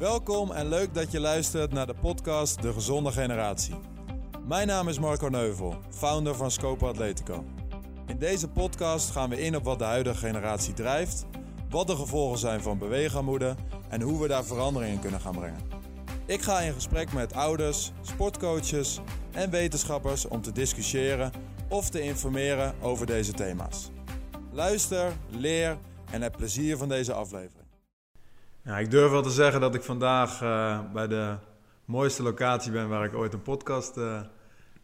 Welkom en leuk dat je luistert naar de podcast De Gezonde Generatie. Mijn naam is Marco Neuvel, founder van Scope Atletico. In deze podcast gaan we in op wat de huidige generatie drijft, wat de gevolgen zijn van beweegarmoede en hoe we daar verandering in kunnen gaan brengen. Ik ga in gesprek met ouders, sportcoaches en wetenschappers om te discussiëren of te informeren over deze thema's. Luister, leer en heb plezier van deze aflevering. Ik durf wel te zeggen dat ik vandaag uh, bij de mooiste locatie ben waar ik ooit een podcast uh,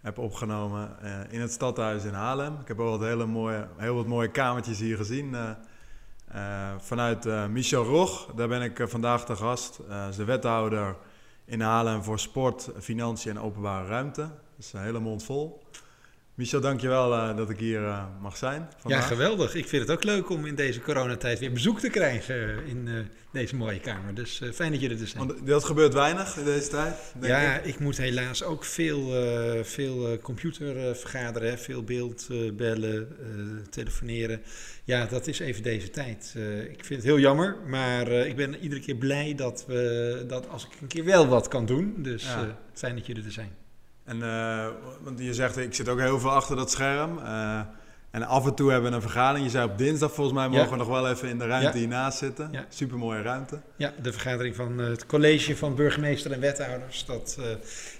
heb opgenomen. Uh, in het stadhuis in Haarlem. Ik heb al wat hele mooie, heel wat mooie kamertjes hier gezien. vanuit Michel Rog, daar ben ik vandaag te gast. De wethouder in Haarlem voor sport, financiën en openbare ruimte. Dat is een hele mond vol. Michel, dankjewel uh, dat ik hier uh, mag zijn. Vandaag. Ja, geweldig. Ik vind het ook leuk om in deze coronatijd weer bezoek te krijgen in uh, deze mooie kamer. Dus fijn dat jullie er zijn. Want dat gebeurt weinig in deze tijd? Ja, ik. ik. moet helaas ook veel, veel computer vergaderen, veel beeld bellen, telefoneren. Ja, dat is even deze tijd. ik vind het heel jammer, maar ik ben iedere keer blij dat, we, dat als ik een keer wel wat kan doen. Dus ja. fijn dat jullie er zijn. En, uh, want je zegt, ik zit ook heel veel achter dat scherm. Uh, en af en toe hebben we een vergadering. Je zei op dinsdag, volgens mij mogen ja. we nog wel even in de ruimte ja. hiernaast zitten. Ja. Supermooie ruimte. Ja, de vergadering van uh, het college van burgemeester en wethouders. Dat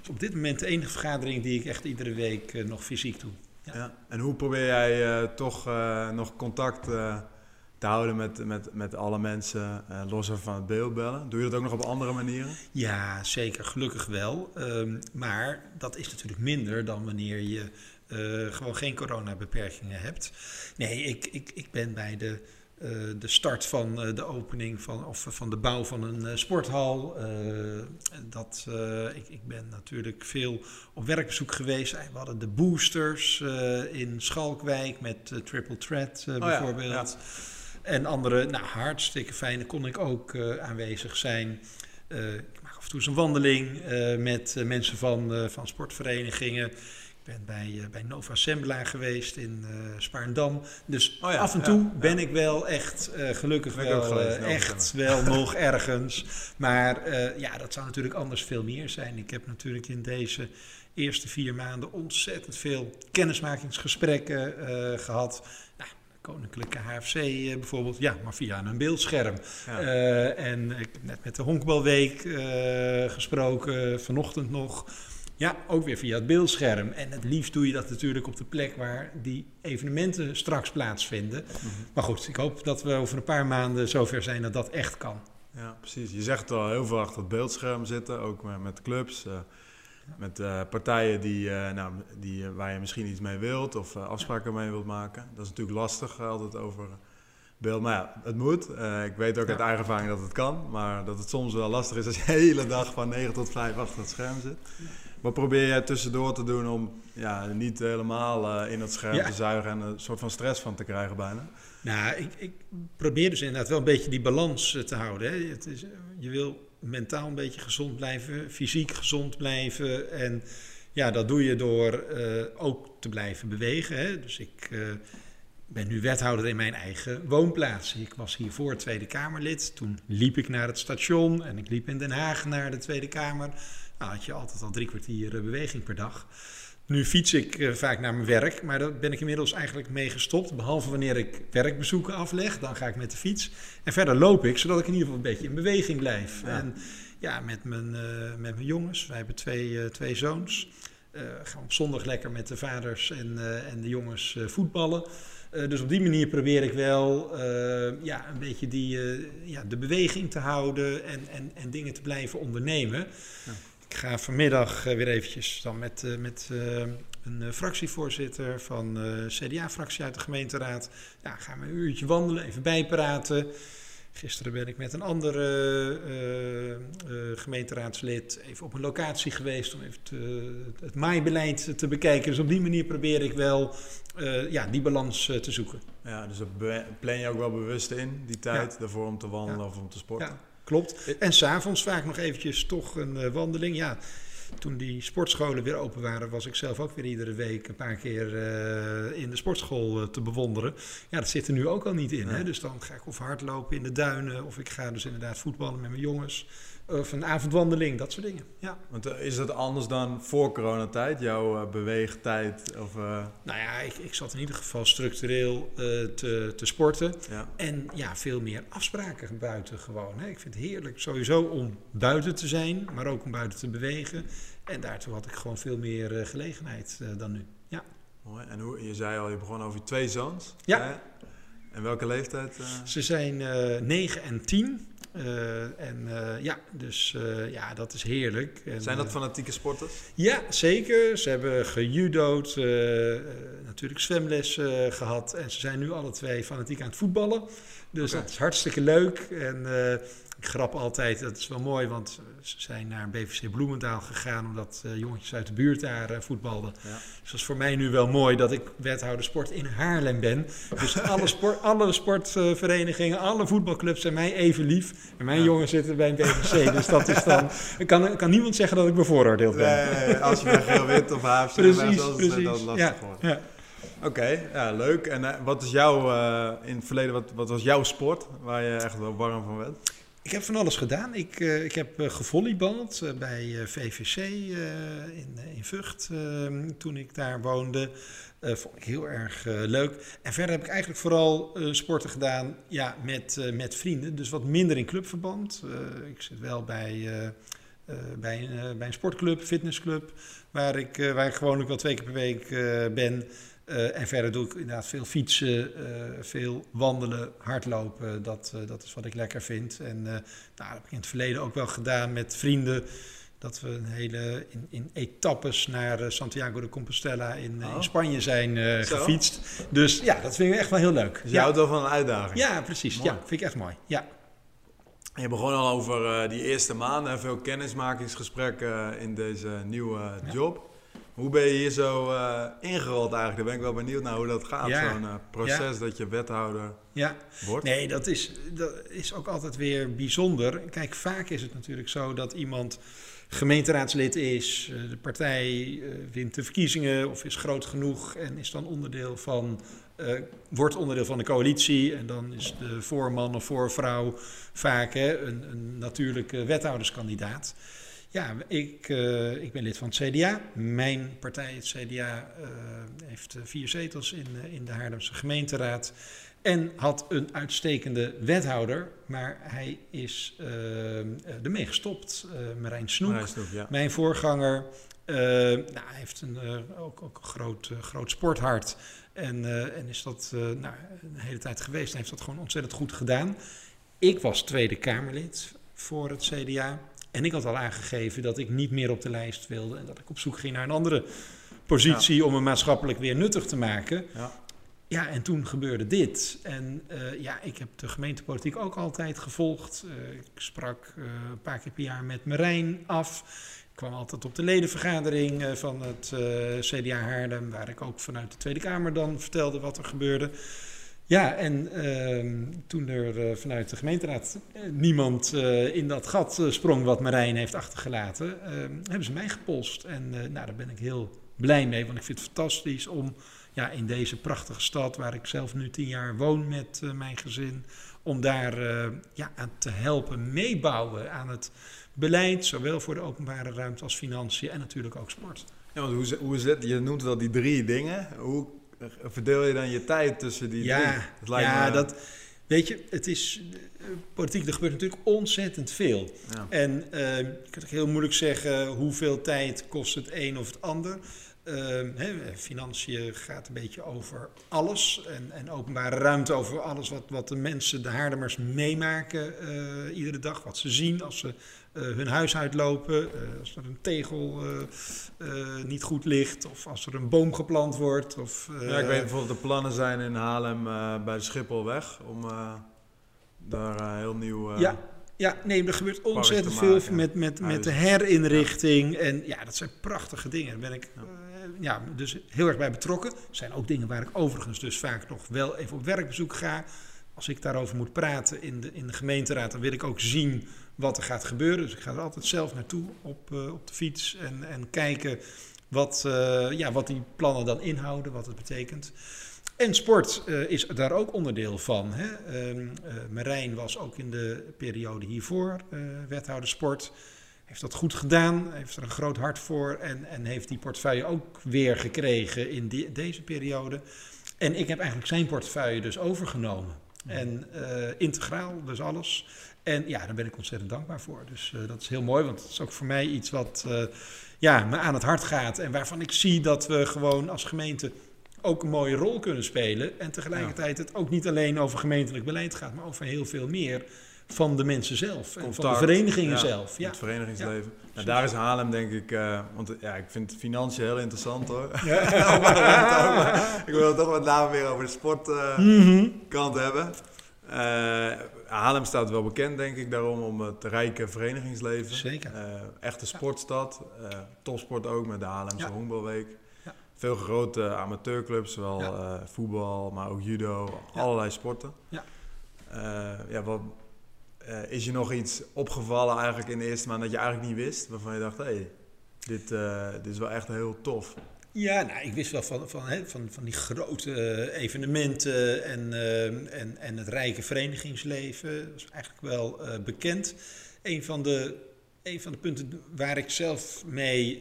is op dit moment de enige vergadering die ik echt iedere week nog fysiek doe. Ja. En hoe probeer jij toch nog contact te houden met, met, met alle mensen, uh, los van het beeldbellen. Doe je dat ook nog op andere manieren? Ja, zeker. Gelukkig wel. Um, maar dat is natuurlijk minder dan wanneer je uh, gewoon geen coronabeperkingen hebt. Nee, ik, ik, ik ben bij de, uh, de start van de opening van, of van de bouw van een sporthal. dat, ik, ik ben natuurlijk veel op werkbezoek geweest. We hadden de boosters in Schalkwijk met Triple Threat bijvoorbeeld. Oh ja, ja. En andere, nou hartstikke fijn, kon ik ook uh, aanwezig zijn. Uh, ik maak af en toe eens een wandeling uh, met mensen van, van sportverenigingen. Ik ben bij, bij Nova Assembla geweest in Spaarndam. Dus oh ja, af en toe ja, ben ik wel echt, gelukkig wel, echt wel nog ergens. Maar ja, dat zou natuurlijk anders veel meer zijn. Ik heb natuurlijk in deze eerste vier maanden ontzettend veel kennismakingsgesprekken gehad. Koninklijke HFC uh, eh, bijvoorbeeld, ja, maar via een beeldscherm. Ja. Uh, en ik heb net met de Honkbalweek uh, gesproken, vanochtend nog. Ja, ook weer via het beeldscherm. En het liefst doe je dat natuurlijk op de plek waar die evenementen straks plaatsvinden. Mm -hmm. Maar goed, ik hoop dat we over een paar maanden zover zijn dat dat echt kan. Ja, precies. Je zegt al heel veel achter het beeldscherm zitten, ook met clubs. Met uh, partijen die, uh, nou, die, uh, waar je misschien iets mee wilt of afspraken mee wilt maken. Dat is natuurlijk lastig altijd over beeld. Maar ja, het moet. ik weet ook uit eigen ervaring dat het kan. Maar dat het soms wel lastig is als je de hele dag van 9 tot 5 achter het scherm zit. Wat probeer jij tussendoor te doen om ja, niet helemaal in het scherm ja. te zuigen en een soort van stress van te krijgen bijna? Nou, ik, ik probeer dus inderdaad wel een beetje die balans te houden. Hè. Het is, je wil mentaal een beetje gezond blijven, fysiek gezond blijven. En ja, dat doe je door uh, ook te blijven bewegen. Hè. Dus ik uh, ben nu wethouder in mijn eigen woonplaats. Ik was hiervoor Tweede Kamerlid. Toen liep ik naar het station en ik liep in Den Haag naar de Tweede Kamer. Nou, had je altijd al drie kwartier beweging per dag. Nu fiets ik uh, vaak naar mijn werk, maar daar ben ik inmiddels eigenlijk mee gestopt. Behalve wanneer ik werkbezoeken afleg, dan ga ik met de fiets. En verder loop ik, zodat ik in ieder geval een beetje in beweging blijf. Ja. En ja, met mijn, uh, met mijn jongens, wij hebben twee, uh, twee zoons. gaan op zondag lekker met de vaders en, en de jongens voetballen. dus op die manier probeer ik wel ja, een beetje die, ja, de beweging te houden en, en, en dingen te blijven ondernemen. Ja. Ik ga vanmiddag uh, weer eventjes dan met, uh, met uh, een fractievoorzitter van de CDA-fractie uit de gemeenteraad. Ja, gaan we een uurtje wandelen, even bijpraten. Gisteren ben ik met een andere gemeenteraadslid even op een locatie geweest om even te, het maaibeleid te bekijken. Dus op die manier probeer ik wel ja, die balans te zoeken. Ja, dus dat plan je ook wel bewust in, die tijd, ja. daarvoor om te wandelen ja. of om te sporten? Ja. Klopt. En s'avonds vaak nog eventjes toch een uh, wandeling. Ja, toen die sportscholen weer open waren, was ik zelf ook weer iedere week een paar keer eh, in de sportschool eh, te bewonderen. Ja, dat zit er nu ook al niet in. Hè? Dus dan ga ik of hardlopen in de duinen, of ik ga dus inderdaad voetballen met mijn jongens. Of een avondwandeling, dat soort dingen. Ja. Want eh, is dat anders dan voor coronatijd, jouw uh, beweegtijd? Of, uh... Nou ja, ik, ik zat in ieder geval structureel te, te sporten. Ja. En ja, veel meer afspraken buiten gewoon. Hè. Ik vind het heerlijk sowieso om buiten te zijn, maar ook om buiten te bewegen. En daartoe had ik gewoon veel meer gelegenheid dan nu. Ja. Mooi. En hoe, je zei al, je begon over je twee zoons. Ja. Hè? En welke leeftijd? Ze zijn 9 en 10. Uh, en uh, ja, dus uh, ja, dat is heerlijk. En, Zijn dat fanatieke sporters? Ja, zeker. Ze hebben gejudo'd, natuurlijk zwemles gehad. En ze zijn nu alle twee fanatiek aan het voetballen. Dus okay. dat is hartstikke leuk. En ik grap altijd, dat is wel mooi, want ze zijn naar BVC Bloemendaal gegaan omdat jongetjes uit de buurt daar voetbalden. Ja. Dus dat is voor mij nu wel mooi dat ik wethouder sport in Haarlem ben. Dus alle, sport, alle sportverenigingen, alle voetbalclubs zijn mij even lief. En mijn ja. jongens zitten bij een BVC, dus dat is dan... Ik kan, kan niemand zeggen dat ik bevooroordeeld ben. Nee, als je bij geel-wit of haafje precies, bent, dan precies. is dat lastig ja, ja. Oké, okay, ja, leuk. En uh, wat is jouw, in het verleden, wat, wat was jouw sport waar je echt wel warm van werd? Ik heb van alles gedaan. Ik, uh, ik heb uh, gevolleybald uh, bij VVC in, in Vught ehm, toen ik daar woonde. Vond ik heel erg leuk. En verder heb ik eigenlijk vooral sporten gedaan ja, met, met vrienden. Dus wat minder in clubverband. ik zit wel bij, bij, een, bij een sportclub, fitnessclub. Waar ik, waar ik gewoonlijk wel twee keer per week ben. En verder doe ik inderdaad veel fietsen, veel wandelen, hardlopen. Dat, dat is wat ik lekker vind. En nou, dat heb ik in het verleden ook wel gedaan met vrienden. Dat we een hele in, in etappes naar Santiago de Compostela in, Oh. in Spanje zijn Zo. gefietst. Dus ja, dat vind ik echt wel heel leuk. Dus je ja. houdt wel van een uitdaging. ja, precies. Mooi. Ja, vind ik echt mooi. Ja. Je begon al over eh, die eerste maanden en veel kennismakingsgesprekken in deze nieuwe Ja. job. Hoe ben je hier zo eh, ingerold eigenlijk? Daar ben ik wel benieuwd naar hoe dat gaat, Ja. zo'n eh, proces dat je wethouder ja. wordt. Nee, dat is, dat is ook altijd weer bijzonder. Kijk, vaak is het natuurlijk zo dat iemand gemeenteraadslid is, eh, de partij eh, wint de verkiezingen of is groot genoeg en is dan onderdeel van, eh, wordt onderdeel van de coalitie. En dan is de voorman of voorvrouw vaak hè, een, een natuurlijke wethouderskandidaat. Ja, ik, ik ben lid van het CDA. Mijn partij, het CDA, heeft vier zetels in, in de Haarlemse gemeenteraad. En had een uitstekende wethouder, maar hij is eh, ermee gestopt. Eh Marijn Snoek, Marijn Snoek, ja. mijn voorganger, eh, nou, hij heeft een, ook, ook een groot, groot sporthart. En, en is dat nou, een hele tijd geweest en heeft dat gewoon ontzettend goed gedaan. Ik was Tweede Kamerlid voor het CDA. En ik had al aangegeven dat ik niet meer op de lijst wilde. En dat ik op zoek ging naar een andere positie om me maatschappelijk weer nuttig te maken. Ja. Ja, en toen gebeurde dit. En eh, ja, ik heb de gemeentepolitiek ook altijd gevolgd. Eh, ik sprak eh, een paar keer per jaar met Marijn af. Ik kwam altijd op de ledenvergadering van het CDA Haarlem, waar ik ook vanuit de Tweede Kamer dan vertelde wat er gebeurde. Ja, en ehm, toen er vanuit de gemeenteraad niemand in dat gat sprong wat Marijn heeft achtergelaten, ehm, hebben ze mij gepolst. En nou, daar ben ik heel blij mee, want ik vind het fantastisch om ja, in deze prachtige stad, waar ik zelf nu tien jaar woon met eh, mijn gezin, om daar eh, ja, aan te helpen meebouwen aan het beleid, zowel voor de openbare ruimte als financiën en natuurlijk ook sport. Ja, want hoe, hoe zit, je noemt wel die drie dingen. Hoe verdeel je dan je tijd tussen die drie? Ja, Het lijkt ja me- dat, weet je, het is eh, politiek, er gebeurt natuurlijk ontzettend veel. Ja. En eh, je kunt ook heel moeilijk zeggen hoeveel tijd kost het een of het ander. Eh, hè, financiën gaat een beetje over alles. En, en openbare ruimte over alles wat, wat de mensen, de Haarlemmers, meemaken eh, iedere dag. Wat ze zien als ze eh, hun huis uitlopen. eh, als er een tegel niet goed ligt. Of als er een boom geplant wordt. Of, Ja, ik weet bijvoorbeeld de plannen zijn in Haarlem bij de Schipholweg om daar heel nieuw... Ja, ja, nee, er gebeurt ontzettend te veel met, met, met de herinrichting. En ja, dat zijn prachtige dingen. Daar ben ik Ja. eh, ja, dus heel erg bij betrokken. Zijn ook dingen waar ik overigens dus vaak nog wel even op werkbezoek ga. als ik daarover moet praten in de, in de gemeenteraad, dan wil ik ook zien wat er gaat gebeuren. Dus ik ga er altijd zelf naartoe op, uh, op de fiets en, en kijken wat, uh, ja, wat die plannen dan inhouden, wat het betekent. En sport is daar ook onderdeel van. Hè. Um, Marijn was ook in de periode hiervoor wethouder sport. Heeft dat goed gedaan, heeft er een groot hart voor en, en heeft die portefeuille ook weer gekregen in die, deze periode. En ik heb eigenlijk zijn portefeuille dus overgenomen. En uh, integraal, dus alles. En ja, daar ben ik ontzettend dankbaar voor. Dus uh, dat is heel mooi, want het is ook voor mij iets wat uh, ja, me aan het hart gaat. En waarvan ik zie dat we gewoon als gemeente ook een mooie rol kunnen spelen. En tegelijkertijd het ook niet alleen over gemeentelijk beleid gaat, maar over heel veel meer van de mensen zelf. En van de verenigingen ja, zelf. Ja. Het verenigingsleven. Ja. Nou, daar is Haarlem denk ik, uh, want ja, ik vind financiën heel interessant hoor. Ja. ik wil het toch met name weer over de sportkant uh, mm -hmm. hebben. Uh, Haarlem staat wel bekend, denk ik, daarom om het rijke verenigingsleven. Zeker. Echte sportstad. Topsport ook met de Haarlemse. Honkbalweek. Veel grote amateurclubs, zowel voetbal, maar ook judo, allerlei sporten. Ja. ja, wat, is je nog iets opgevallen eigenlijk in de eerste maand dat je eigenlijk niet wist? Waarvan je dacht, hé, hey, dit, dit is wel echt heel tof. Ja, nou, ik wist wel van, van, van, van die grote evenementen en, en, en het rijke verenigingsleven. Dat is eigenlijk wel bekend. Een van, de, een van de punten waar ik zelf mee,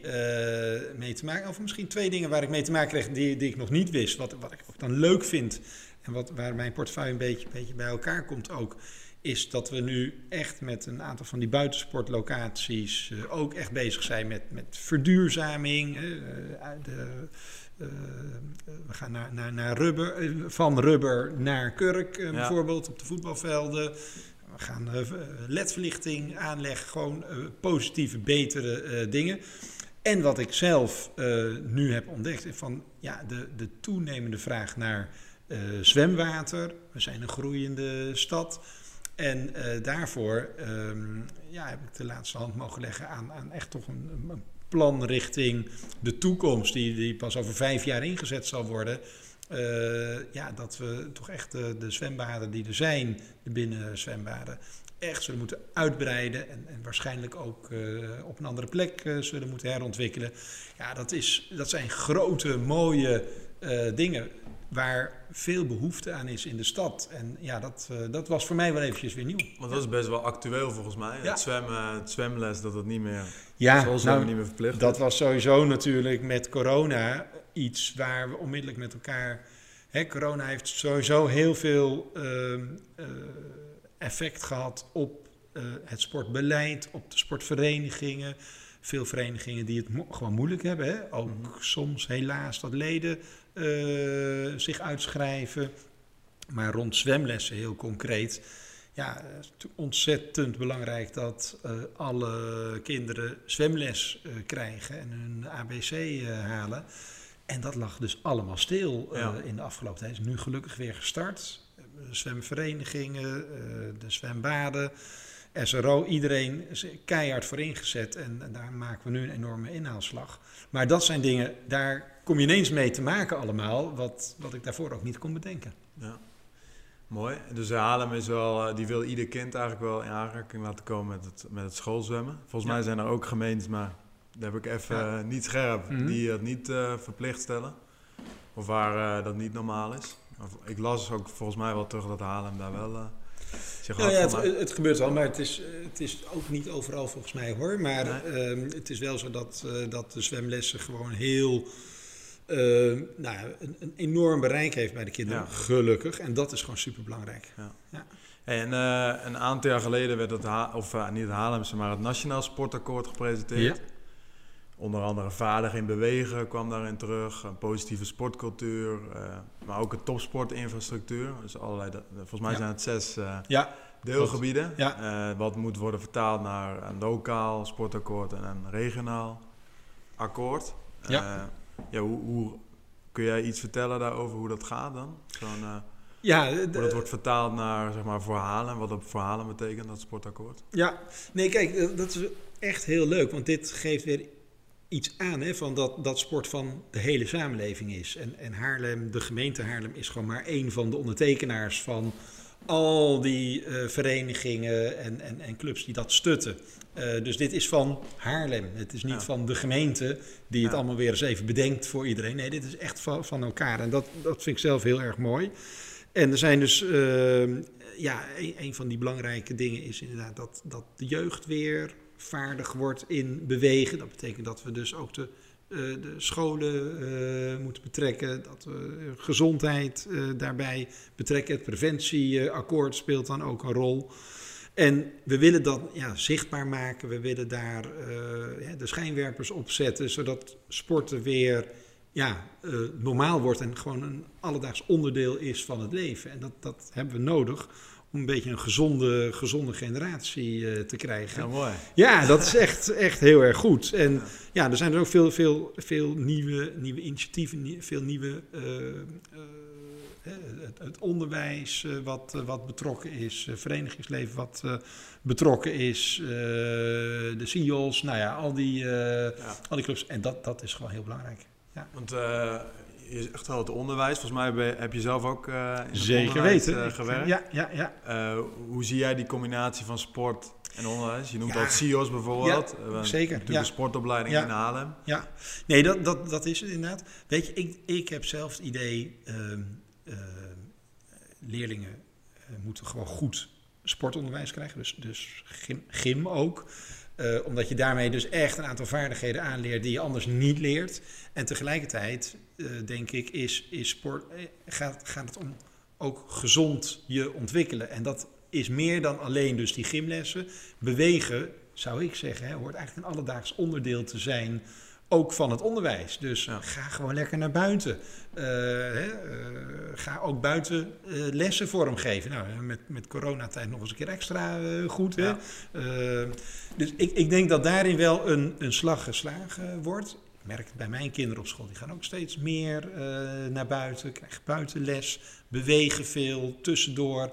mee te maken... of misschien twee dingen waar ik mee te maken kreeg die, die ik nog niet wist. Wat, wat ik ook dan leuk vind en wat, waar mijn portefeuille een beetje, beetje bij elkaar komt ook is dat we nu echt met een aantal van die buitensportlocaties uh, ook echt bezig zijn met, met verduurzaming. Uh, de, uh, we gaan naar, naar, naar rubber, van rubber naar kurk ja. bijvoorbeeld op de voetbalvelden. We gaan ledverlichting aanleggen, gewoon positieve, betere dingen. En wat ik zelf nu heb ontdekt, is van ja, de, de toenemende vraag naar zwemwater. We zijn een groeiende stad. En uh, daarvoor um, ja, heb ik de laatste hand mogen leggen aan, aan echt toch een, plan richting de toekomst, die, die pas over vijf jaar ingezet zal worden. Uh, ja, dat we toch echt de, de, zwembaden die er zijn, de binnenzwembaden, echt zullen moeten uitbreiden en, en waarschijnlijk ook uh, op een andere plek uh, zullen moeten herontwikkelen. Ja, dat, is, dat zijn grote, mooie dingen waar veel behoefte aan is in de stad. En ja, dat, uh, dat was voor mij wel eventjes weer nieuw. Want dat is best wel actueel volgens mij. Ja. Het, zwemmen, het zwemles, dat het niet meer... Ja, nou, niet meer verplicht dat was sowieso natuurlijk met corona iets waar we onmiddellijk met elkaar... Hè, corona heeft sowieso heel veel uh, uh, effect gehad op uh, het sportbeleid, op de sportverenigingen veel verenigingen die het mo gewoon moeilijk hebben. Hè? Ook mm -hmm. soms helaas dat leden zich uitschrijven. Maar rond zwemlessen heel concreet. Ja, ontzettend belangrijk dat uh, alle kinderen zwemles uh, krijgen en hun ABC halen. En dat lag dus allemaal stil ja. in de afgelopen tijd. Is nu gelukkig weer gestart. zwemverenigingen, de zwembaden. SRO, iedereen is keihard voor ingezet en, en, daar maken we nu een enorme inhaalslag. Maar dat zijn dingen, daar kom je ineens mee te maken allemaal, wat, wat ik daarvoor ook niet kon bedenken. Ja, mooi. Dus Haarlem is wel, die wil ieder kind eigenlijk wel in aanraking laten komen met het, met het schoolzwemmen. Volgens ja. mij zijn er ook gemeentes, maar daar heb ik even ja. niet scherp, mm -hmm. die het niet uh, verplicht stellen. Of waar uh, dat niet normaal is. Of, ik las ook volgens mij wel terug dat Haarlem daar wel... Uh, nou ja, het, het, gebeurt wel, maar het is, het is ook niet overal volgens mij hoor. Maar nee. um, het is wel zo dat, uh, dat de zwemlessen gewoon heel. Uh, nou, een, een, enorm bereik heeft bij de kinderen, ja. gelukkig. En dat is gewoon super belangrijk. Ja. ja. Hey, en uh, een aantal jaar geleden werd het, ha of uh, niet het Haarlemse, maar het Nationaal Sportakkoord gepresenteerd. Onder andere vaardig in bewegen kwam daarin terug, een positieve sportcultuur, uh, maar ook een topsportinfrastructuur. Dus allerlei, volgens mij ja. zijn het zes uh, ja. deelgebieden. Ja. Uh, wat moet worden vertaald naar een lokaal sportakkoord en een regionaal akkoord. Ja. ja, hoe, hoe, kun jij iets vertellen daarover hoe dat gaat dan? Zo'n, ja, hoe dat wordt vertaald naar zeg maar, verhalen, wat dat verhalen betekent, dat sportakkoord? Ja, nee, kijk, dat is echt heel leuk, want dit geeft weer iets aan hè, van dat, dat sport van de hele samenleving is. En, en Haarlem, de gemeente Haarlem, is gewoon maar één van de ondertekenaars van al die eh, verenigingen en, en, en clubs die dat stutten. Eh, dus dit is van Haarlem. Het is niet Ja. van de gemeente die het allemaal weer eens even bedenkt voor iedereen. Nee, dit is echt van, van elkaar. En dat, dat vind ik zelf heel erg mooi. En er zijn dus, eh, ja, een, een van die belangrijke dingen is inderdaad dat, dat de jeugd weer vaardig wordt in bewegen. Dat betekent dat we dus ook de, eh, de scholen eh, moeten betrekken, dat we gezondheid eh, daarbij betrekken. Het preventieakkoord speelt dan ook een rol. En we willen dat ja, zichtbaar maken. We willen daar de schijnwerpers op zetten, zodat sporten weer ja, normaal wordt en gewoon een alledaags onderdeel is van het leven. En dat, dat hebben we nodig om een beetje een gezonde, gezonde generatie eh, te krijgen. Ja, mooi. Ja, dat is echt, echt heel erg goed. En ja, er zijn er ook veel, veel, veel nieuwe, nieuwe initiatieven, veel nieuwe. eh, eh, het, onderwijs wat, wat betrokken is, verenigingsleven wat betrokken is, de CEO's, nou ja, al die, Ja. al die clubs. En dat, dat is gewoon heel belangrijk. Want eh, je is echt wel het onderwijs. Volgens mij ben- heb je zelf ook eh in het Zeker onderwijs, weten. eh, gewerkt. Ja, ja, ja. Eh, hoe zie jij die combinatie van sport en onderwijs? Je noemt Ja. ook CIO's bijvoorbeeld. Ja, zeker, Natuurlijk ja. een sportopleiding Ja. in Haarlem. Ja, nee, dat, dat, dat is het inderdaad. Weet je, ik, ik heb zelf het idee, ehm, leerlingen moeten gewoon goed sportonderwijs krijgen, dus, dus gym, gym ook. Omdat je daarmee dus echt een aantal vaardigheden aanleert die je anders niet leert. En tegelijkertijd, denk ik, is, is sport, eh, gaat, gaat het om ook gezond je ontwikkelen. En dat is meer dan alleen dus die gymlessen. Bewegen, zou ik zeggen, hè, hoort eigenlijk een alledaags onderdeel te zijn ook van het onderwijs. Dus Ja. ga gewoon lekker naar buiten. Eh, hè, eh, ga ook buiten eh, lessen vormgeven. Nou, met, met coronatijd nog eens een keer extra eh, goed. Ja. Eh, dus ik, ik denk dat daarin wel een, een slag geslagen wordt. Merk het bij mijn kinderen op school. Die gaan ook steeds meer eh, naar buiten, krijgen buitenles, bewegen veel, tussendoor.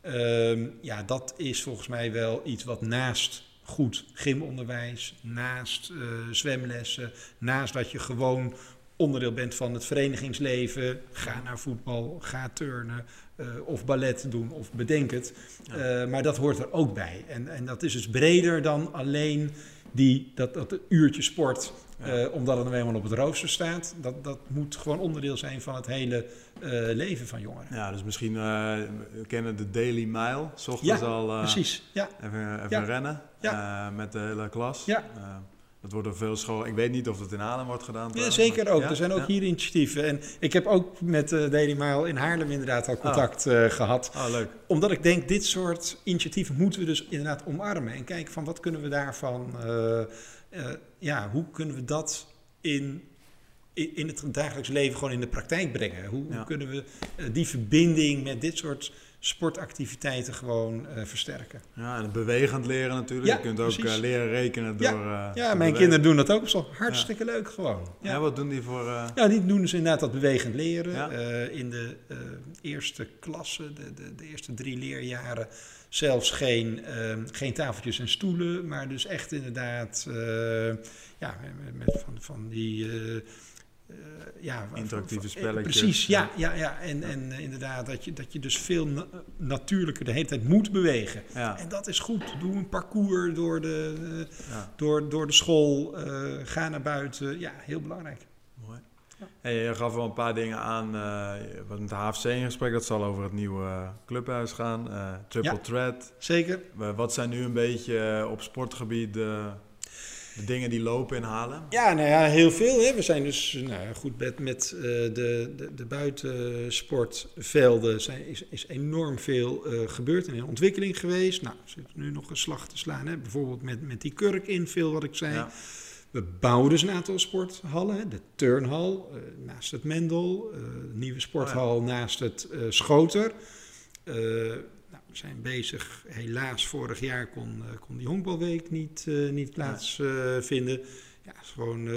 Ehm, ja, dat is volgens mij wel iets wat naast goed gymonderwijs, naast eh, zwemlessen, naast dat je gewoon onderdeel bent van het verenigingsleven. Ga naar voetbal, ga turnen eh, of ballet doen of bedenk het. Ja. Maar dat hoort er ook bij. En, en dat is dus breder dan alleen die, dat, dat uurtje sport, Ja. eh, omdat het nou eenmaal op het rooster staat. Dat, dat moet gewoon onderdeel zijn van het hele eh, leven van jongeren. Ja, dus misschien uh, we kennen de Daily Mile. S ochtends Ja, al Precies, ja. even, even Ja. rennen met de hele klas. Ja. Dat wordt op veel scholen. Ik weet niet of het in Haarlem wordt gedaan. Ja, zeker maar- ook. Er zijn ook hier initiatieven. En ik heb ook met uh, Daily Mile in Haarlem inderdaad al contact eh, gehad. Oh, leuk. Omdat ik denk, dit soort initiatieven moeten we dus inderdaad omarmen. En kijken van wat kunnen we daarvan... eh, ja, hoe kunnen we dat in, in, in het dagelijks leven gewoon in de praktijk brengen? Hoe, kunnen we eh, die verbinding met dit soort sportactiviteiten gewoon eh, versterken? Ja, en het bewegend leren natuurlijk. Ja, je kunt ook uh, leren rekenen door... Ja, uh, Ja, te mijn kinderen doen dat ook op school. Hartstikke leuk gewoon. Ja. wat doen die voor... Ja, die doen dus inderdaad dat bewegend leren. Ja. Eh, in de eh, eerste klasse, de, de, de eerste drie leerjaren, zelfs geen, ehm, geen tafeltjes en stoelen, maar dus echt inderdaad eh, ja, met, met van, van die. Eh, eh, ja, Interactieve van- spelletjes. Precies, ja, ja, ja. En, en eh, inderdaad dat je, dat je dus veel na- natuurlijker de hele tijd moet bewegen. ja, En dat is goed. Doe een parcours door de, eh, ja, door, door de school. eh, ga naar buiten. Ja, heel belangrijk. mooi. Ja. Hey, je gaf wel een paar dingen aan. eh wat met de HFC in gesprek. Dat zal over het nieuwe uh, clubhuis gaan. eh, triple Ja. threat. Zeker. Uh, wat zijn nu een beetje uh, op sportgebied de, de dingen die lopen in Haarlem? Ja, nou ja, heel veel. Hè. We zijn dus nou, goed met, met uh, de, de, de buitensportvelden. Zijn, is, is enorm veel uh, gebeurd en in ontwikkeling geweest. Nou, er zit nu nog een slag te slaan. Hè. Bijvoorbeeld met, met die kurkinfill, wat ik zei. Ja. We bouwen dus een aantal sporthallen. Hè. De turnhal uh, naast het Mendel. de nieuwe sporthal oh ja. naast het Schoter. Zijn bezig. Helaas, vorig jaar kon, uh, kon die honkbalweek niet, uh, niet plaatsvinden. ja, het is gewoon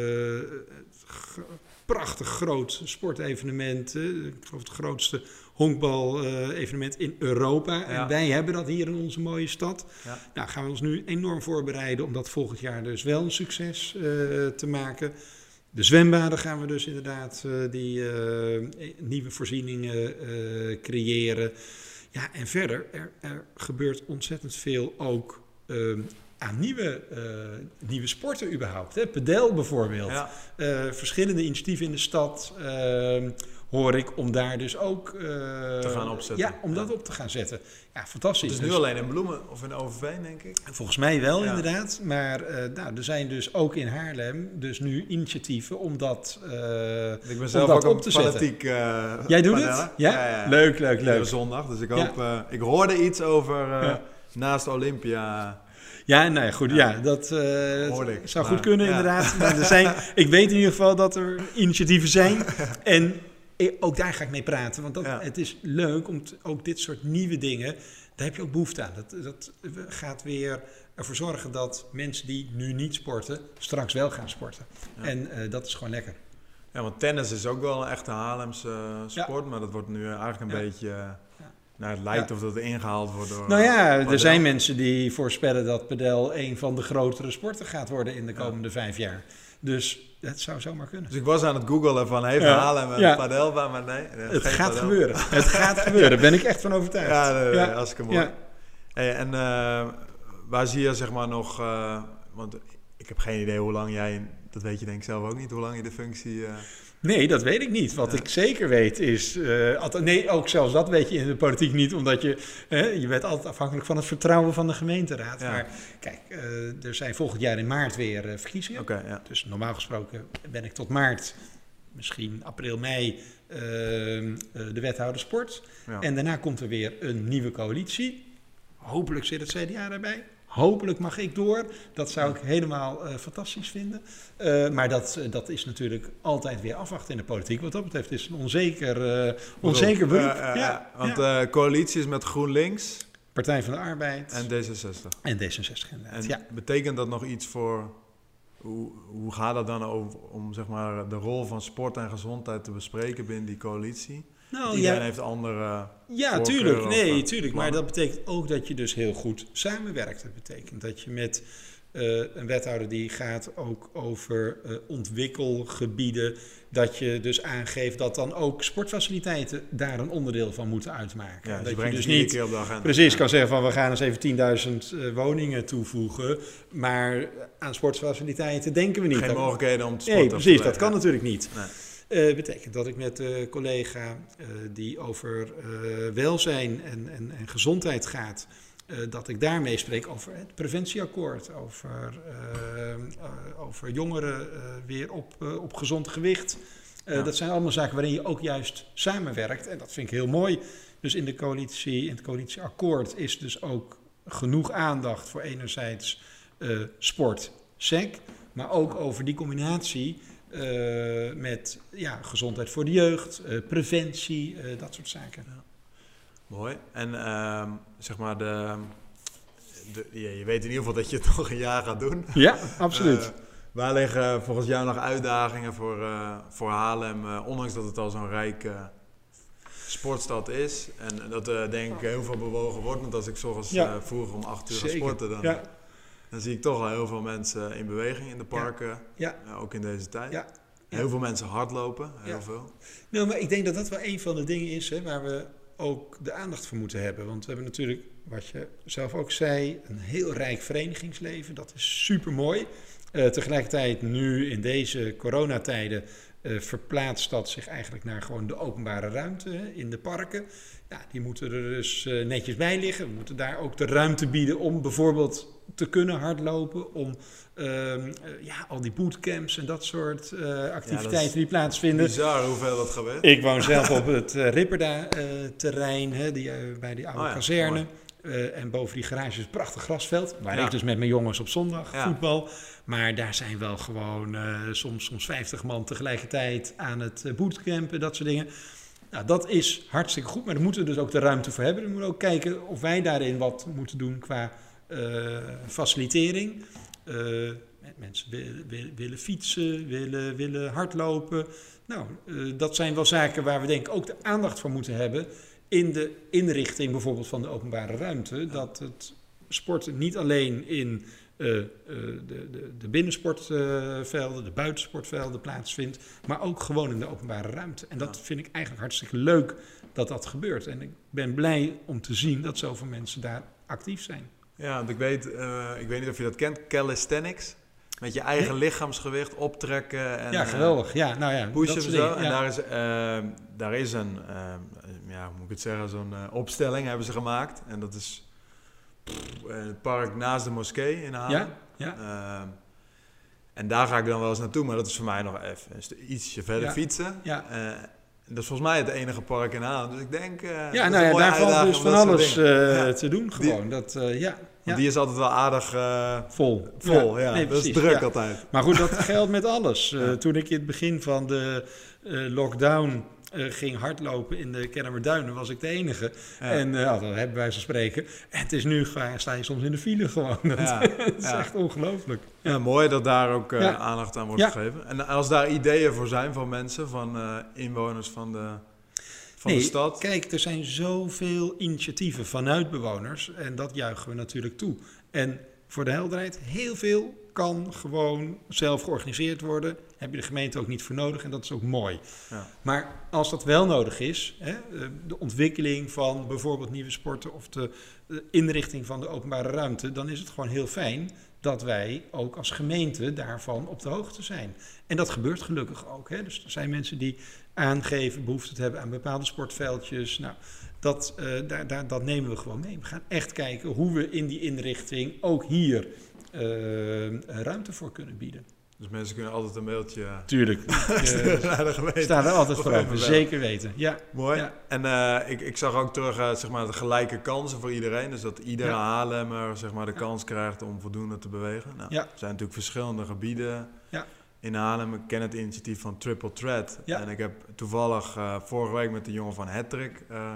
prachtig groot sportevenement. ik geloof het grootste honkbal-evenement in Europa. Ja. En wij hebben dat hier in onze mooie stad. Ja. Nou, gaan we ons nu enorm voorbereiden om dat volgend jaar dus wel een succes uh, te maken. De zwembaden gaan we dus inderdaad uh, die uh, nieuwe voorzieningen creëren. Ja, en verder, er, er gebeurt ontzettend veel ook ehm, aan nieuwe, eh, nieuwe sporten überhaupt. Hè? Pedel bijvoorbeeld. Ja. Eh, verschillende initiatieven in de stad ehm, hoor ik om daar dus ook... eh, Te gaan opzetten. Ja, om dat op te gaan zetten. Ja, fantastisch. Het is nu Dus- alleen in Bloemen of in Overveen, denk ik. Volgens mij wel, Ja. inderdaad. Maar eh, nou, er zijn dus ook in Haarlem dus nu initiatieven om dat, eh, Ik ben om zelf dat ook op een te zetten. fanatiek eh Jij doet het? Ja? Leuk, leuk, leuk. zondag. Dus ik hoop... ik hoorde iets over naast Olympia. Ja, nou ja, goed. Ja, Ja. dat ik, zou maar, goed kunnen, ja. inderdaad. Maar er zijn, ik weet in ieder geval dat er initiatieven zijn. En ook daar ga ik mee praten. Want dat, Ja. het is leuk om ook dit soort nieuwe dingen, daar heb je ook behoefte aan. Dat, dat gaat weer ervoor zorgen dat mensen die nu niet sporten, straks wel gaan sporten. Ja. En eh, dat is gewoon lekker. Ja, want tennis is ook wel een echte Haarlemse eh, sport. Maar dat wordt nu eigenlijk een beetje... eh, nou, het lijkt Ja. of dat ingehaald wordt door... Nou ja, eh, er zijn mensen die voorspellen dat padel een van de grotere sporten gaat worden in de komende vijf jaar. Dus het zou zomaar kunnen. Dus ik was aan het googelen van, Ja. Haarlem een Ja. Maar nee, Het gaat gebeuren. Het gaat gebeuren. Daar ben ik echt van overtuigd. Ja, nee, Ja. hartstikke mooi. Ja. Hey, en eh, waar zie je zeg maar nog... eh, want ik heb geen idee hoe lang jij... Dat weet je denk ik zelf ook niet, hoe lang je de functie... eh, Nee, dat weet ik niet. Wat Ja. ik zeker weet is... eh, nee, ook zelfs dat weet je in de politiek niet. Omdat je... je bent altijd afhankelijk van het vertrouwen van de gemeenteraad. Ja. Maar kijk, eh, er zijn volgend jaar in maart weer eh, verkiezingen. Ja. Dus normaal gesproken ben ik tot maart, misschien april, mei, eh, eh, de wethouder sport. En daarna komt er weer een nieuwe coalitie. Hopelijk zit het CDA daarbij. Hopelijk mag ik door. Dat zou ik helemaal eh, fantastisch vinden. Eh, maar dat, eh, dat is natuurlijk altijd weer afwachten in de politiek. Wat dat betreft is het een onzeker, eh, onzeker beroep. Ja, Want ja. coalitie is met GroenLinks Partij van de Arbeid en en, D66. D66 inderdaad. En ja. betekent dat nog iets voor... Hoe, hoe gaat dat dan over, om zeg maar, de rol van sport en gezondheid te bespreken binnen die coalitie? Nou, Iedereen ja, heeft andere... Ja, tuurlijk. Nee, eh, tuurlijk. Maar dat betekent ook dat je dus heel goed samenwerkt. Dat betekent dat je met eh, een wethouder die gaat ook over eh, ontwikkelgebieden. Dat je dus aangeeft dat dan ook sportfaciliteiten daar een onderdeel van moeten uitmaken. Ja, dus dat je dus niet keer op de agenda. precies Ja. kan zeggen van we gaan eens even 10.000 eh, woningen toevoegen. Maar aan sportfaciliteiten denken we niet. Geen mogelijkheden om te sporten. Nee, precies. Dat kan natuurlijk niet. Nee. Eh betekent dat ik met een collega eh, die over eh, welzijn en, en, en gezondheid gaat, dat ik daarmee spreek over het preventieakkoord, over, over jongeren weer op, op gezond gewicht. Ja. Dat zijn allemaal zaken waarin je ook juist samenwerkt en dat vind ik heel mooi. Dus in de coalitie, in het coalitieakkoord is dus ook genoeg aandacht voor enerzijds sport, SEC, maar ook over die combinatie eh, met ja, gezondheid voor de jeugd, eh, preventie, eh, dat soort zaken. Mooi. En ehm, zeg maar, de, de, ja, je weet in ieder geval dat je het nog een jaar gaat doen. Ja, Eh, waar liggen volgens jou nog uitdagingen voor, eh, voor Haarlem, eh, ondanks dat het al zo'n rijke sportstad is? En dat denk ik heel veel bewogen wordt, want als ik zorgens Ja. vroeg om acht uur ga sporten, dan, Ja, dan zie ik toch al heel veel mensen in beweging in de parken, ja, eh, ook in deze tijd. ja. Heel veel mensen hardlopen, heel Ja. veel. Nou, maar ik denk dat dat wel een van de dingen is hè, waar we ook de aandacht voor moeten hebben. Want we hebben natuurlijk, wat je zelf ook zei, een heel rijk verenigingsleven. Dat is super mooi. tegelijkertijd nu in deze coronatijden eh, verplaatst dat zich eigenlijk naar gewoon de openbare ruimte in de parken. Ja, die moeten er dus eh, netjes bij liggen. We moeten daar ook de ruimte bieden om bijvoorbeeld te kunnen hardlopen. Om ehm, eh, ja, al die bootcamps en dat soort eh, activiteiten die plaatsvinden. Bizar hoeveel dat gebeurt. Ik woon zelf op het Ripperda-terrein, uh, bij die oude Oh ja, kazerne. Uh, en boven die garage is een prachtig grasveld. Waar Ja. ik dus met mijn jongens op zondag Ja. voetbal. Maar daar zijn wel gewoon uh, soms, soms 50 man tegelijkertijd aan het uh, bootcampen, dat soort dingen. Nou, dat is hartstikke goed, maar daar moeten we dus ook de ruimte voor hebben. We moeten ook kijken of wij daarin wat moeten doen qua uh, facilitering. Mensen willen, fietsen, willen, willen hardlopen. Nou, dat zijn wel zaken waar we denk ik ook de aandacht voor moeten hebben. In de inrichting bijvoorbeeld van de openbare ruimte. Dat het sporten niet alleen in uh, de, de, de binnensportvelden, de buitensportvelden plaatsvindt. Maar ook gewoon in de openbare ruimte. En dat vind ik eigenlijk hartstikke leuk dat dat gebeurt. En ik ben blij om te zien dat zoveel mensen daar actief zijn. Ja, want ik weet, eh, ik weet niet of je dat kent, calisthenics. Met je eigen lichaamsgewicht optrekken. En, ja, geweldig. Ja, nou ja, pushen dat en zo. En ja. daar is, eh, daar is een, eh, ja, hoe moet ik het zeggen, zo'n eh, opstelling hebben ze gemaakt. En dat is in het park naast de moskee in Haarlem. Ja, ja. Ehm, en daar ga ik dan wel eens naartoe, maar dat is voor mij nog even ietsje verder Ja. fietsen. Ja. Eh, dat is volgens mij het enige park in Haarlem. Dus ik denk... eh, Ja, nou ja, daar valt dus van alles eh, te doen gewoon. Dat, eh, ja, Want die is altijd wel aardig eh, vol. vol, ja. nee, dat is druk altijd. Maar goed, dat geldt met alles. Eh. Toen ik in het begin van de eh, lockdown ging hardlopen in de Kennemerduinen, was ik de enige. Ja. En uh, dat hebben wij zo spreken. En het is nu, sta je soms in de file gewoon. Dat, Ja, dat is ja. echt ongelooflijk. Ja, mooi dat daar ook aandacht aan wordt gegeven. En als daar ideeën voor zijn van mensen, van inwoners van de, van de stad. Kijk, er zijn zoveel initiatieven vanuit bewoners en dat juichen we natuurlijk toe. En voor de helderheid, heel veel kan gewoon zelf georganiseerd worden. Heb je de gemeente ook niet voor nodig en dat is ook mooi. Ja. Maar als dat wel nodig is, hè, eh, de ontwikkeling van bijvoorbeeld nieuwe sporten of de, de inrichting van de openbare ruimte, dan is het gewoon heel fijn dat wij ook als gemeente daarvan op de hoogte zijn. En dat gebeurt gelukkig ook. Hè. Dus er zijn mensen die aangeven behoefte te hebben aan bepaalde sportveldjes. Nou, dat, eh, daar, daar, dat nemen we gewoon mee. We gaan echt kijken hoe we in die inrichting ook hier ruimte voor kunnen bieden. Dus mensen kunnen altijd een mailtje Tuurlijk. sturen naar de gemeente. staan er altijd voor open, zeker weten. Ja, Mooi. Ja. En eh, ik, ik zag ook terug eh, zeg maar, de gelijke kansen voor iedereen. Dus dat iedere Ja. Haarlemmer zeg maar, de kans krijgt om voldoende te bewegen. Nou, Ja. Er zijn natuurlijk verschillende gebieden Ja. in Haarlem. Ik ken het initiatief van Triple Threat. Ja. En ik heb toevallig eh, vorige week met de jongen van Hattrick eh.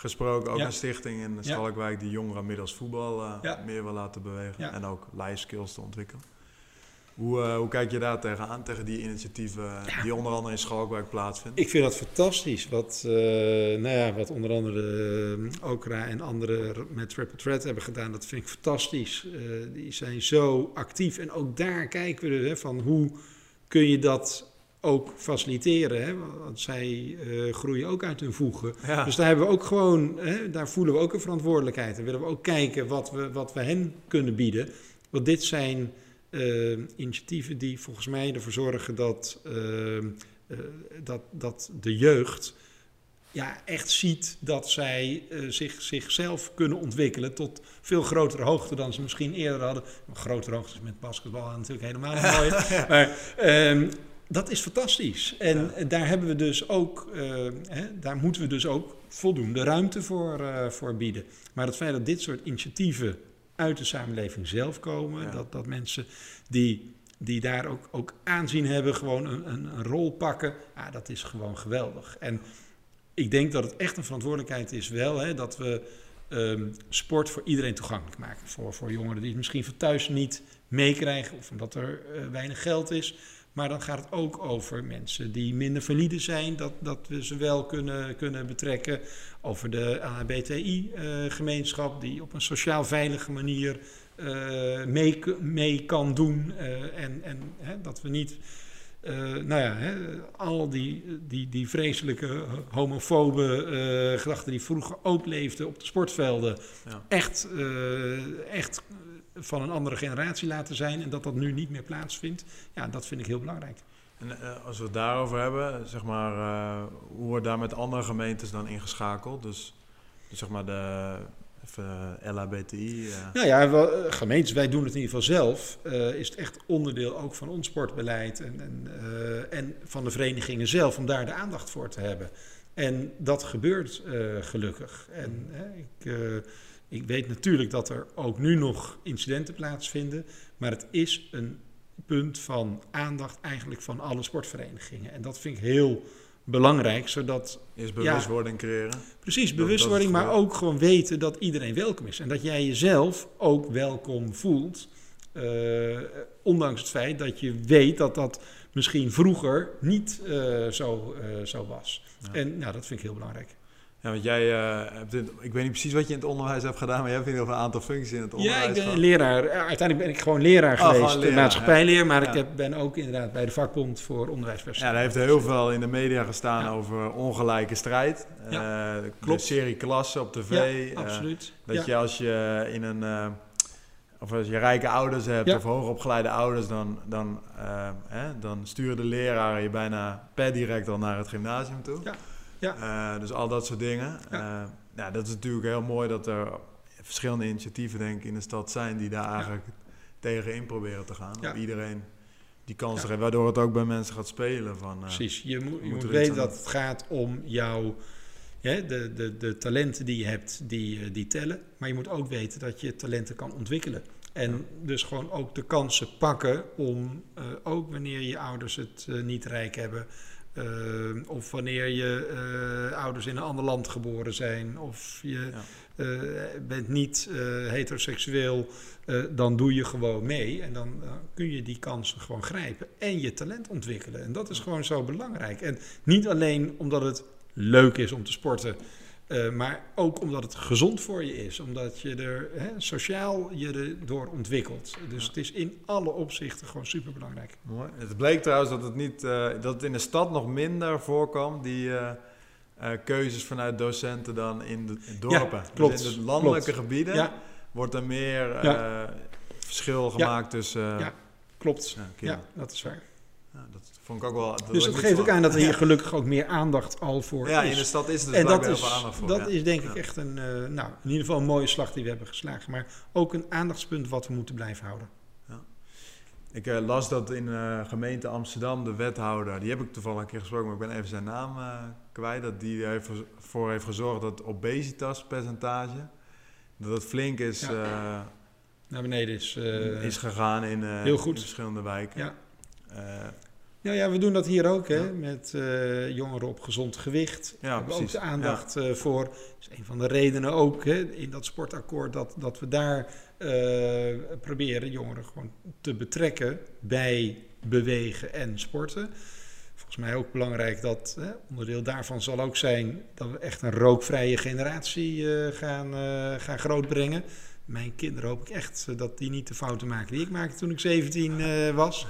Gesproken. Ook Ja. een stichting in. Schalkwijk die jongeren middels voetbal eh, Ja. meer wil laten bewegen. Ja. En ook life skills te ontwikkelen. Hoe, eh, hoe kijk je daar tegenaan, tegen die initiatieven die onder andere in Schalkwijk plaatsvinden? Ik vind dat fantastisch. Wat, eh, nou ja, wat onder andere Okra en anderen met Triple Threat hebben gedaan, dat vind ik fantastisch. Eh, die zijn zo actief. En ook daar kijken we dus, hè, van hoe kun je dat ook faciliteren. Hè? Want zij eh, groeien ook uit hun voegen. Ja. Dus daar hebben we ook gewoon, hè, daar voelen we ook een verantwoordelijkheid. En willen we ook kijken wat we, wat we hen kunnen bieden. Want dit zijn eh, initiatieven die volgens mij ervoor zorgen dat, eh, dat, dat de jeugd ja, echt ziet dat zij zich, zichzelf kunnen ontwikkelen tot veel grotere hoogte dan ze misschien eerder hadden. Grotere hoogte is met basketbal natuurlijk helemaal niet mooi. Maar ehm, dat is fantastisch. En Ja. daar hebben we dus ook, eh, hè, daar moeten we dus ook voldoende ruimte voor, eh, voor bieden. Maar het feit dat dit soort initiatieven uit de samenleving zelf komen, Ja. dat, dat mensen die, die daar ook, ook aanzien hebben, gewoon een, een, een rol pakken, ja, dat is gewoon geweldig. En ik denk dat het echt een verantwoordelijkheid is wel, hè, dat we ehm, sport voor iedereen toegankelijk maken. Voor, voor jongeren die het misschien van thuis niet meekrijgen of omdat er eh, weinig geld is. Maar dan gaat het ook over mensen die minder valide zijn, dat, dat we ze wel kunnen, kunnen betrekken. Over de LHBTI-gemeenschap, die op een sociaal veilige manier eh, mee, mee kan doen. eh, en en hè, dat we niet, eh, nou ja, hè, al die, die, die vreselijke homofobe eh, gedachten die vroeger ook leefden op de sportvelden, Ja. echt, eh, echt van een andere generatie laten zijn. En dat dat nu niet meer plaatsvindt. Ja, dat vind ik heel belangrijk. En eh, als we het daarover hebben, zeg maar, eh, hoe wordt daar met andere gemeentes dan ingeschakeld? Dus, dus zeg maar de even, eh, LHBTI. Nou ja, wel, gemeentes, wij doen het in ieder geval zelf. is het echt onderdeel ook van ons sportbeleid en, en, en van de verenigingen zelf om daar de aandacht voor te hebben. En dat gebeurt gelukkig. En ik, ik weet natuurlijk dat er ook nu nog incidenten plaatsvinden, maar het is een punt van aandacht eigenlijk van alle sportverenigingen. En dat vind ik heel belangrijk, zodat Eerst bewustwording creëren. Precies, bewustwording, maar ook gewoon weten dat iedereen welkom is. En dat jij jezelf ook welkom voelt. eh, ondanks het feit dat je weet dat dat misschien vroeger niet eh, zo, eh, zo was. Ja. En nou, dat vind ik heel belangrijk. Ja, want jij uh, hebt in, ik weet niet precies wat je in het onderwijs hebt gedaan, maar jij hebt in ieder geval een aantal functies in het onderwijs. Ja, ik ben gehad. leraar. uiteindelijk ben ik gewoon leraar oh, geweest, leraar, maatschappijleer, maar ik heb, ben ook inderdaad bij de vakbond voor onderwijspersoneel. Ja, daar heeft heel veel in de media gestaan over ongelijke strijd. Ja, uh, klopt. De serie klassen op tv. Ja, absoluut. dat je als je in een of als je rijke ouders hebt ja. of hoogopgeleide ouders, dan, dan, uh, hè, dan sturen de leraren je bijna per direct al naar het gymnasium toe. Ja. Ja. Uh, dus al dat soort dingen. Ja. Uh, ja, dat is natuurlijk heel mooi dat er verschillende initiatieven denk ik in de stad zijn die daar eigenlijk tegen in proberen te gaan. Ja. Om iedereen die kans te geven, waardoor het ook bij mensen gaat spelen. Van, Precies, je, moet, je moet weten dat het gaat om jouw ja, de, de, de talenten die je hebt, die, eh, die tellen. Maar je moet ook weten dat je talenten kan ontwikkelen. En dus gewoon ook de kansen pakken om, uh, ook wanneer je ouders het uh, niet rijk hebben, uh, of wanneer je ouders in een ander land geboren zijn, of je ja. bent niet heteroseksueel, dan doe je gewoon mee. En dan kun je die kansen gewoon grijpen en je talent ontwikkelen. En dat is gewoon zo belangrijk. En niet alleen omdat het leuk is om te sporten. Uh, maar ook omdat het gezond voor je is. Omdat je er hè, sociaal je erdoor ontwikkelt. Dus het is in alle opzichten gewoon super belangrijk. Mooi. Het bleek trouwens dat het, niet, uh, dat het in de stad nog minder voorkwam, die uh, keuzes vanuit docenten, dan in de dorpen. Ja, klopt. Dus in de landelijke gebieden ja. wordt er meer verschil gemaakt tussen. Ja, klopt. Ja, dat is waar. Ja, dat vond ik ook wel. dus dat geeft ook aan dat er hier gelukkig ook meer aandacht al voor ja, is. Ja, in de stad is er dus en dat is, aandacht voor. Dat is denk ik echt een, uh, nou, in ieder geval een mooie slag die we hebben geslagen. Maar ook een aandachtspunt wat we moeten blijven houden. Ik uh, las dat in uh, gemeente Amsterdam de wethouder, die heb ik toevallig een keer gesproken, maar ik ben even zijn naam kwijt, dat die ervoor heeft gezorgd dat obesitaspercentage, dat het flink is... naar beneden is, is gegaan in, heel goed. in verschillende wijken. Ja. Nou ja, we doen dat hier ook, hè, met uh, jongeren op gezond gewicht. Ja, we precies. ook de aandacht ja. uh, voor. Dat is een van de redenen ook hè, in dat sportakkoord dat, dat we daar uh, proberen jongeren gewoon te betrekken bij bewegen en sporten. Volgens mij ook belangrijk dat hè, onderdeel daarvan zal ook zijn dat we echt een rookvrije generatie gaan, gaan grootbrengen mijn kinderen hoop ik echt dat die niet de fouten maken die ik maakte toen ik 17 uh, was.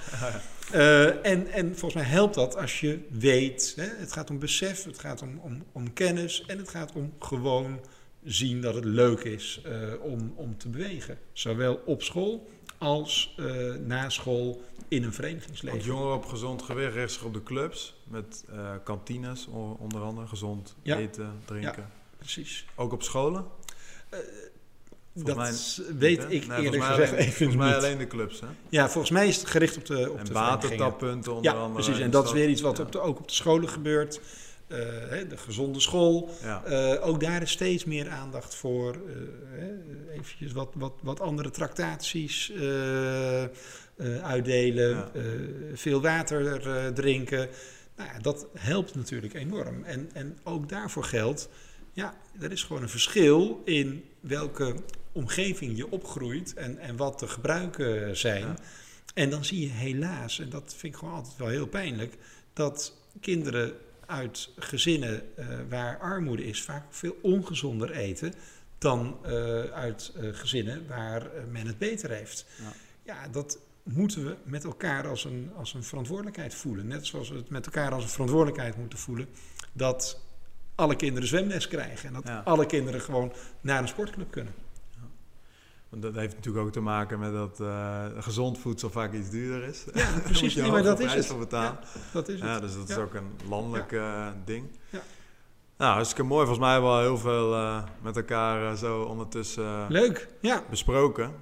Uh, en, en volgens mij helpt dat als je weet, hè, het gaat om besef, het gaat om, om, om kennis en het gaat om gewoon zien dat het leuk is uh, om, om te bewegen. Zowel op school als uh, na school in een verenigingsleven. Want jongeren op gezond gewicht richten zich op de clubs met kantines onder andere, gezond ja. eten, drinken. Ja, precies. Ook op scholen? Volgens dat weet ik nee, eerlijk gezegd even Volgens mij alleen de clubs, hè? Ja, volgens mij is het gericht op de op En de watertappunten onder ja, andere. precies. En dat is weer iets wat ja. op de, ook op de scholen gebeurt. Uh, hè, de gezonde school. Ja. Uh, ook daar is steeds meer aandacht voor. Uh, eventjes wat, wat, wat andere tractaties uitdelen. veel water drinken. Nou ja, dat helpt natuurlijk enorm. En, en ook daarvoor geldt... Ja, er is gewoon een verschil in welke omgeving je opgroeit en, en wat de gebruiken zijn. En dan zie je helaas, en dat vind ik gewoon altijd wel heel pijnlijk, dat kinderen uit gezinnen uh, waar armoede is vaak veel ongezonder eten dan uh, uit uh, gezinnen waar men het beter heeft. Ja. ja, dat moeten we met elkaar als een, als een verantwoordelijkheid voelen. Net zoals we het met elkaar als een verantwoordelijkheid moeten voelen dat alle kinderen zwemles krijgen. En dat ja. alle kinderen gewoon naar een sportclub kunnen. Want dat heeft natuurlijk ook te maken met dat uh, gezond voedsel vaak iets duurder is. Ja, precies. nee, maar dat is het. Betalen. Ja, dat is het. Ja, dus dat is ook een landelijk uh, ding. Ja. Nou, hartstikke mooi. Volgens mij hebben we al heel veel uh, met elkaar zo ondertussen Leuk, ja. besproken.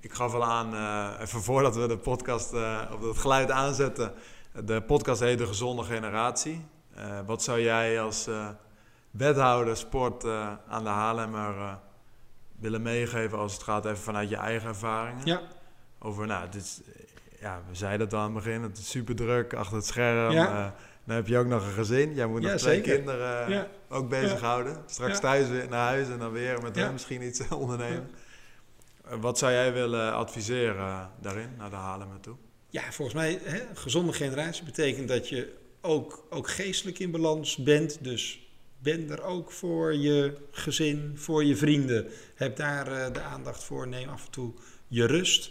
ik gaf al aan, even voordat we de podcast op het geluid aanzetten. De podcast heet De Gezonde Generatie. Wat zou jij als wethouder sport aan de Haarlemmer willen meegeven als het gaat even vanuit je eigen ervaringen. Ja. Over, nou, dit is, ja, we zeiden het al aan het begin, het is super druk achter het scherm. Ja. Dan heb je ook nog een gezin. Jij moet nog twee zeker. kinderen ja. ook bezighouden. Straks thuis weer naar huis en dan weer met hem misschien iets ondernemen. Wat zou jij willen adviseren daarin, naar de Haarlem toe? Ja, volgens mij, hè, gezonde generatie betekent dat je ook, ook geestelijk in balans bent. Dus ben er ook voor je gezin, voor je vrienden. Heb daar eh, de aandacht voor. Neem af en toe je rust.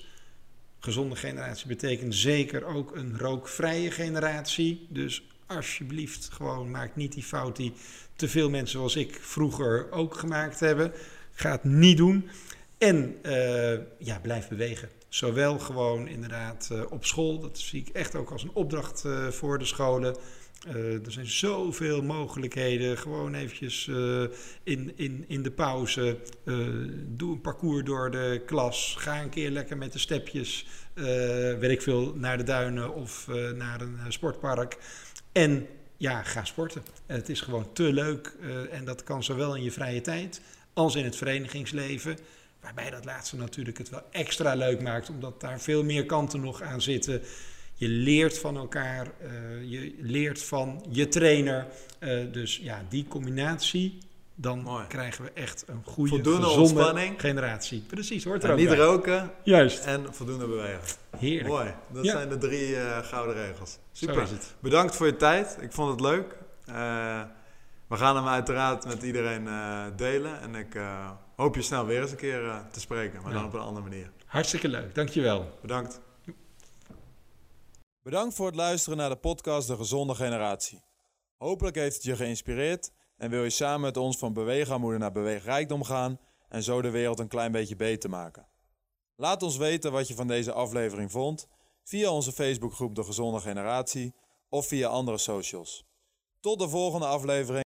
Gezonde generatie betekent zeker ook een rookvrije generatie. Dus alsjeblieft, gewoon maak niet die fout die te veel mensen zoals ik vroeger ook gemaakt hebben. Ga het niet doen. En uh, ja, blijf bewegen. Zowel gewoon inderdaad uh, op school, dat zie ik echt ook als een opdracht uh, voor de scholen. er zijn zoveel mogelijkheden. Gewoon eventjes in, in, in de pauze. doe een parcours door de klas. Ga een keer lekker met de stepjes, weet ik veel, naar de duinen of naar een sportpark. En ja, ga sporten. Het is gewoon te leuk en dat kan zowel in je vrije tijd als in het verenigingsleven. Waarbij dat laatste natuurlijk het wel extra leuk maakt, omdat daar veel meer kanten nog aan zitten. Je leert van elkaar, uh, je leert van je trainer. Uh, dus ja, die combinatie, dan Mooi. krijgen we echt een goede, voldoende ontspanning. generatie. Precies, hoort er en ook Niet bij. roken Juist. en voldoende bewegen. Heerlijk. Mooi, dat Ja. zijn de drie uh, gouden regels. Super. is het. Bedankt voor je tijd. Ik vond het leuk. We gaan hem uiteraard met iedereen delen. En ik hoop je snel weer eens een keer uh, te spreken, maar Ja. dan op een andere manier. Hartstikke leuk, dankjewel. Bedankt. Bedankt voor het luisteren naar de podcast De Gezonde Generatie. Hopelijk heeft het je geïnspireerd en wil je samen met ons van beweegarmoede naar beweegrijkdom gaan en zo de wereld een klein beetje beter maken. Laat ons weten wat je van deze aflevering vond via onze Facebookgroep De Gezonde Generatie of via andere socials. Tot de volgende aflevering.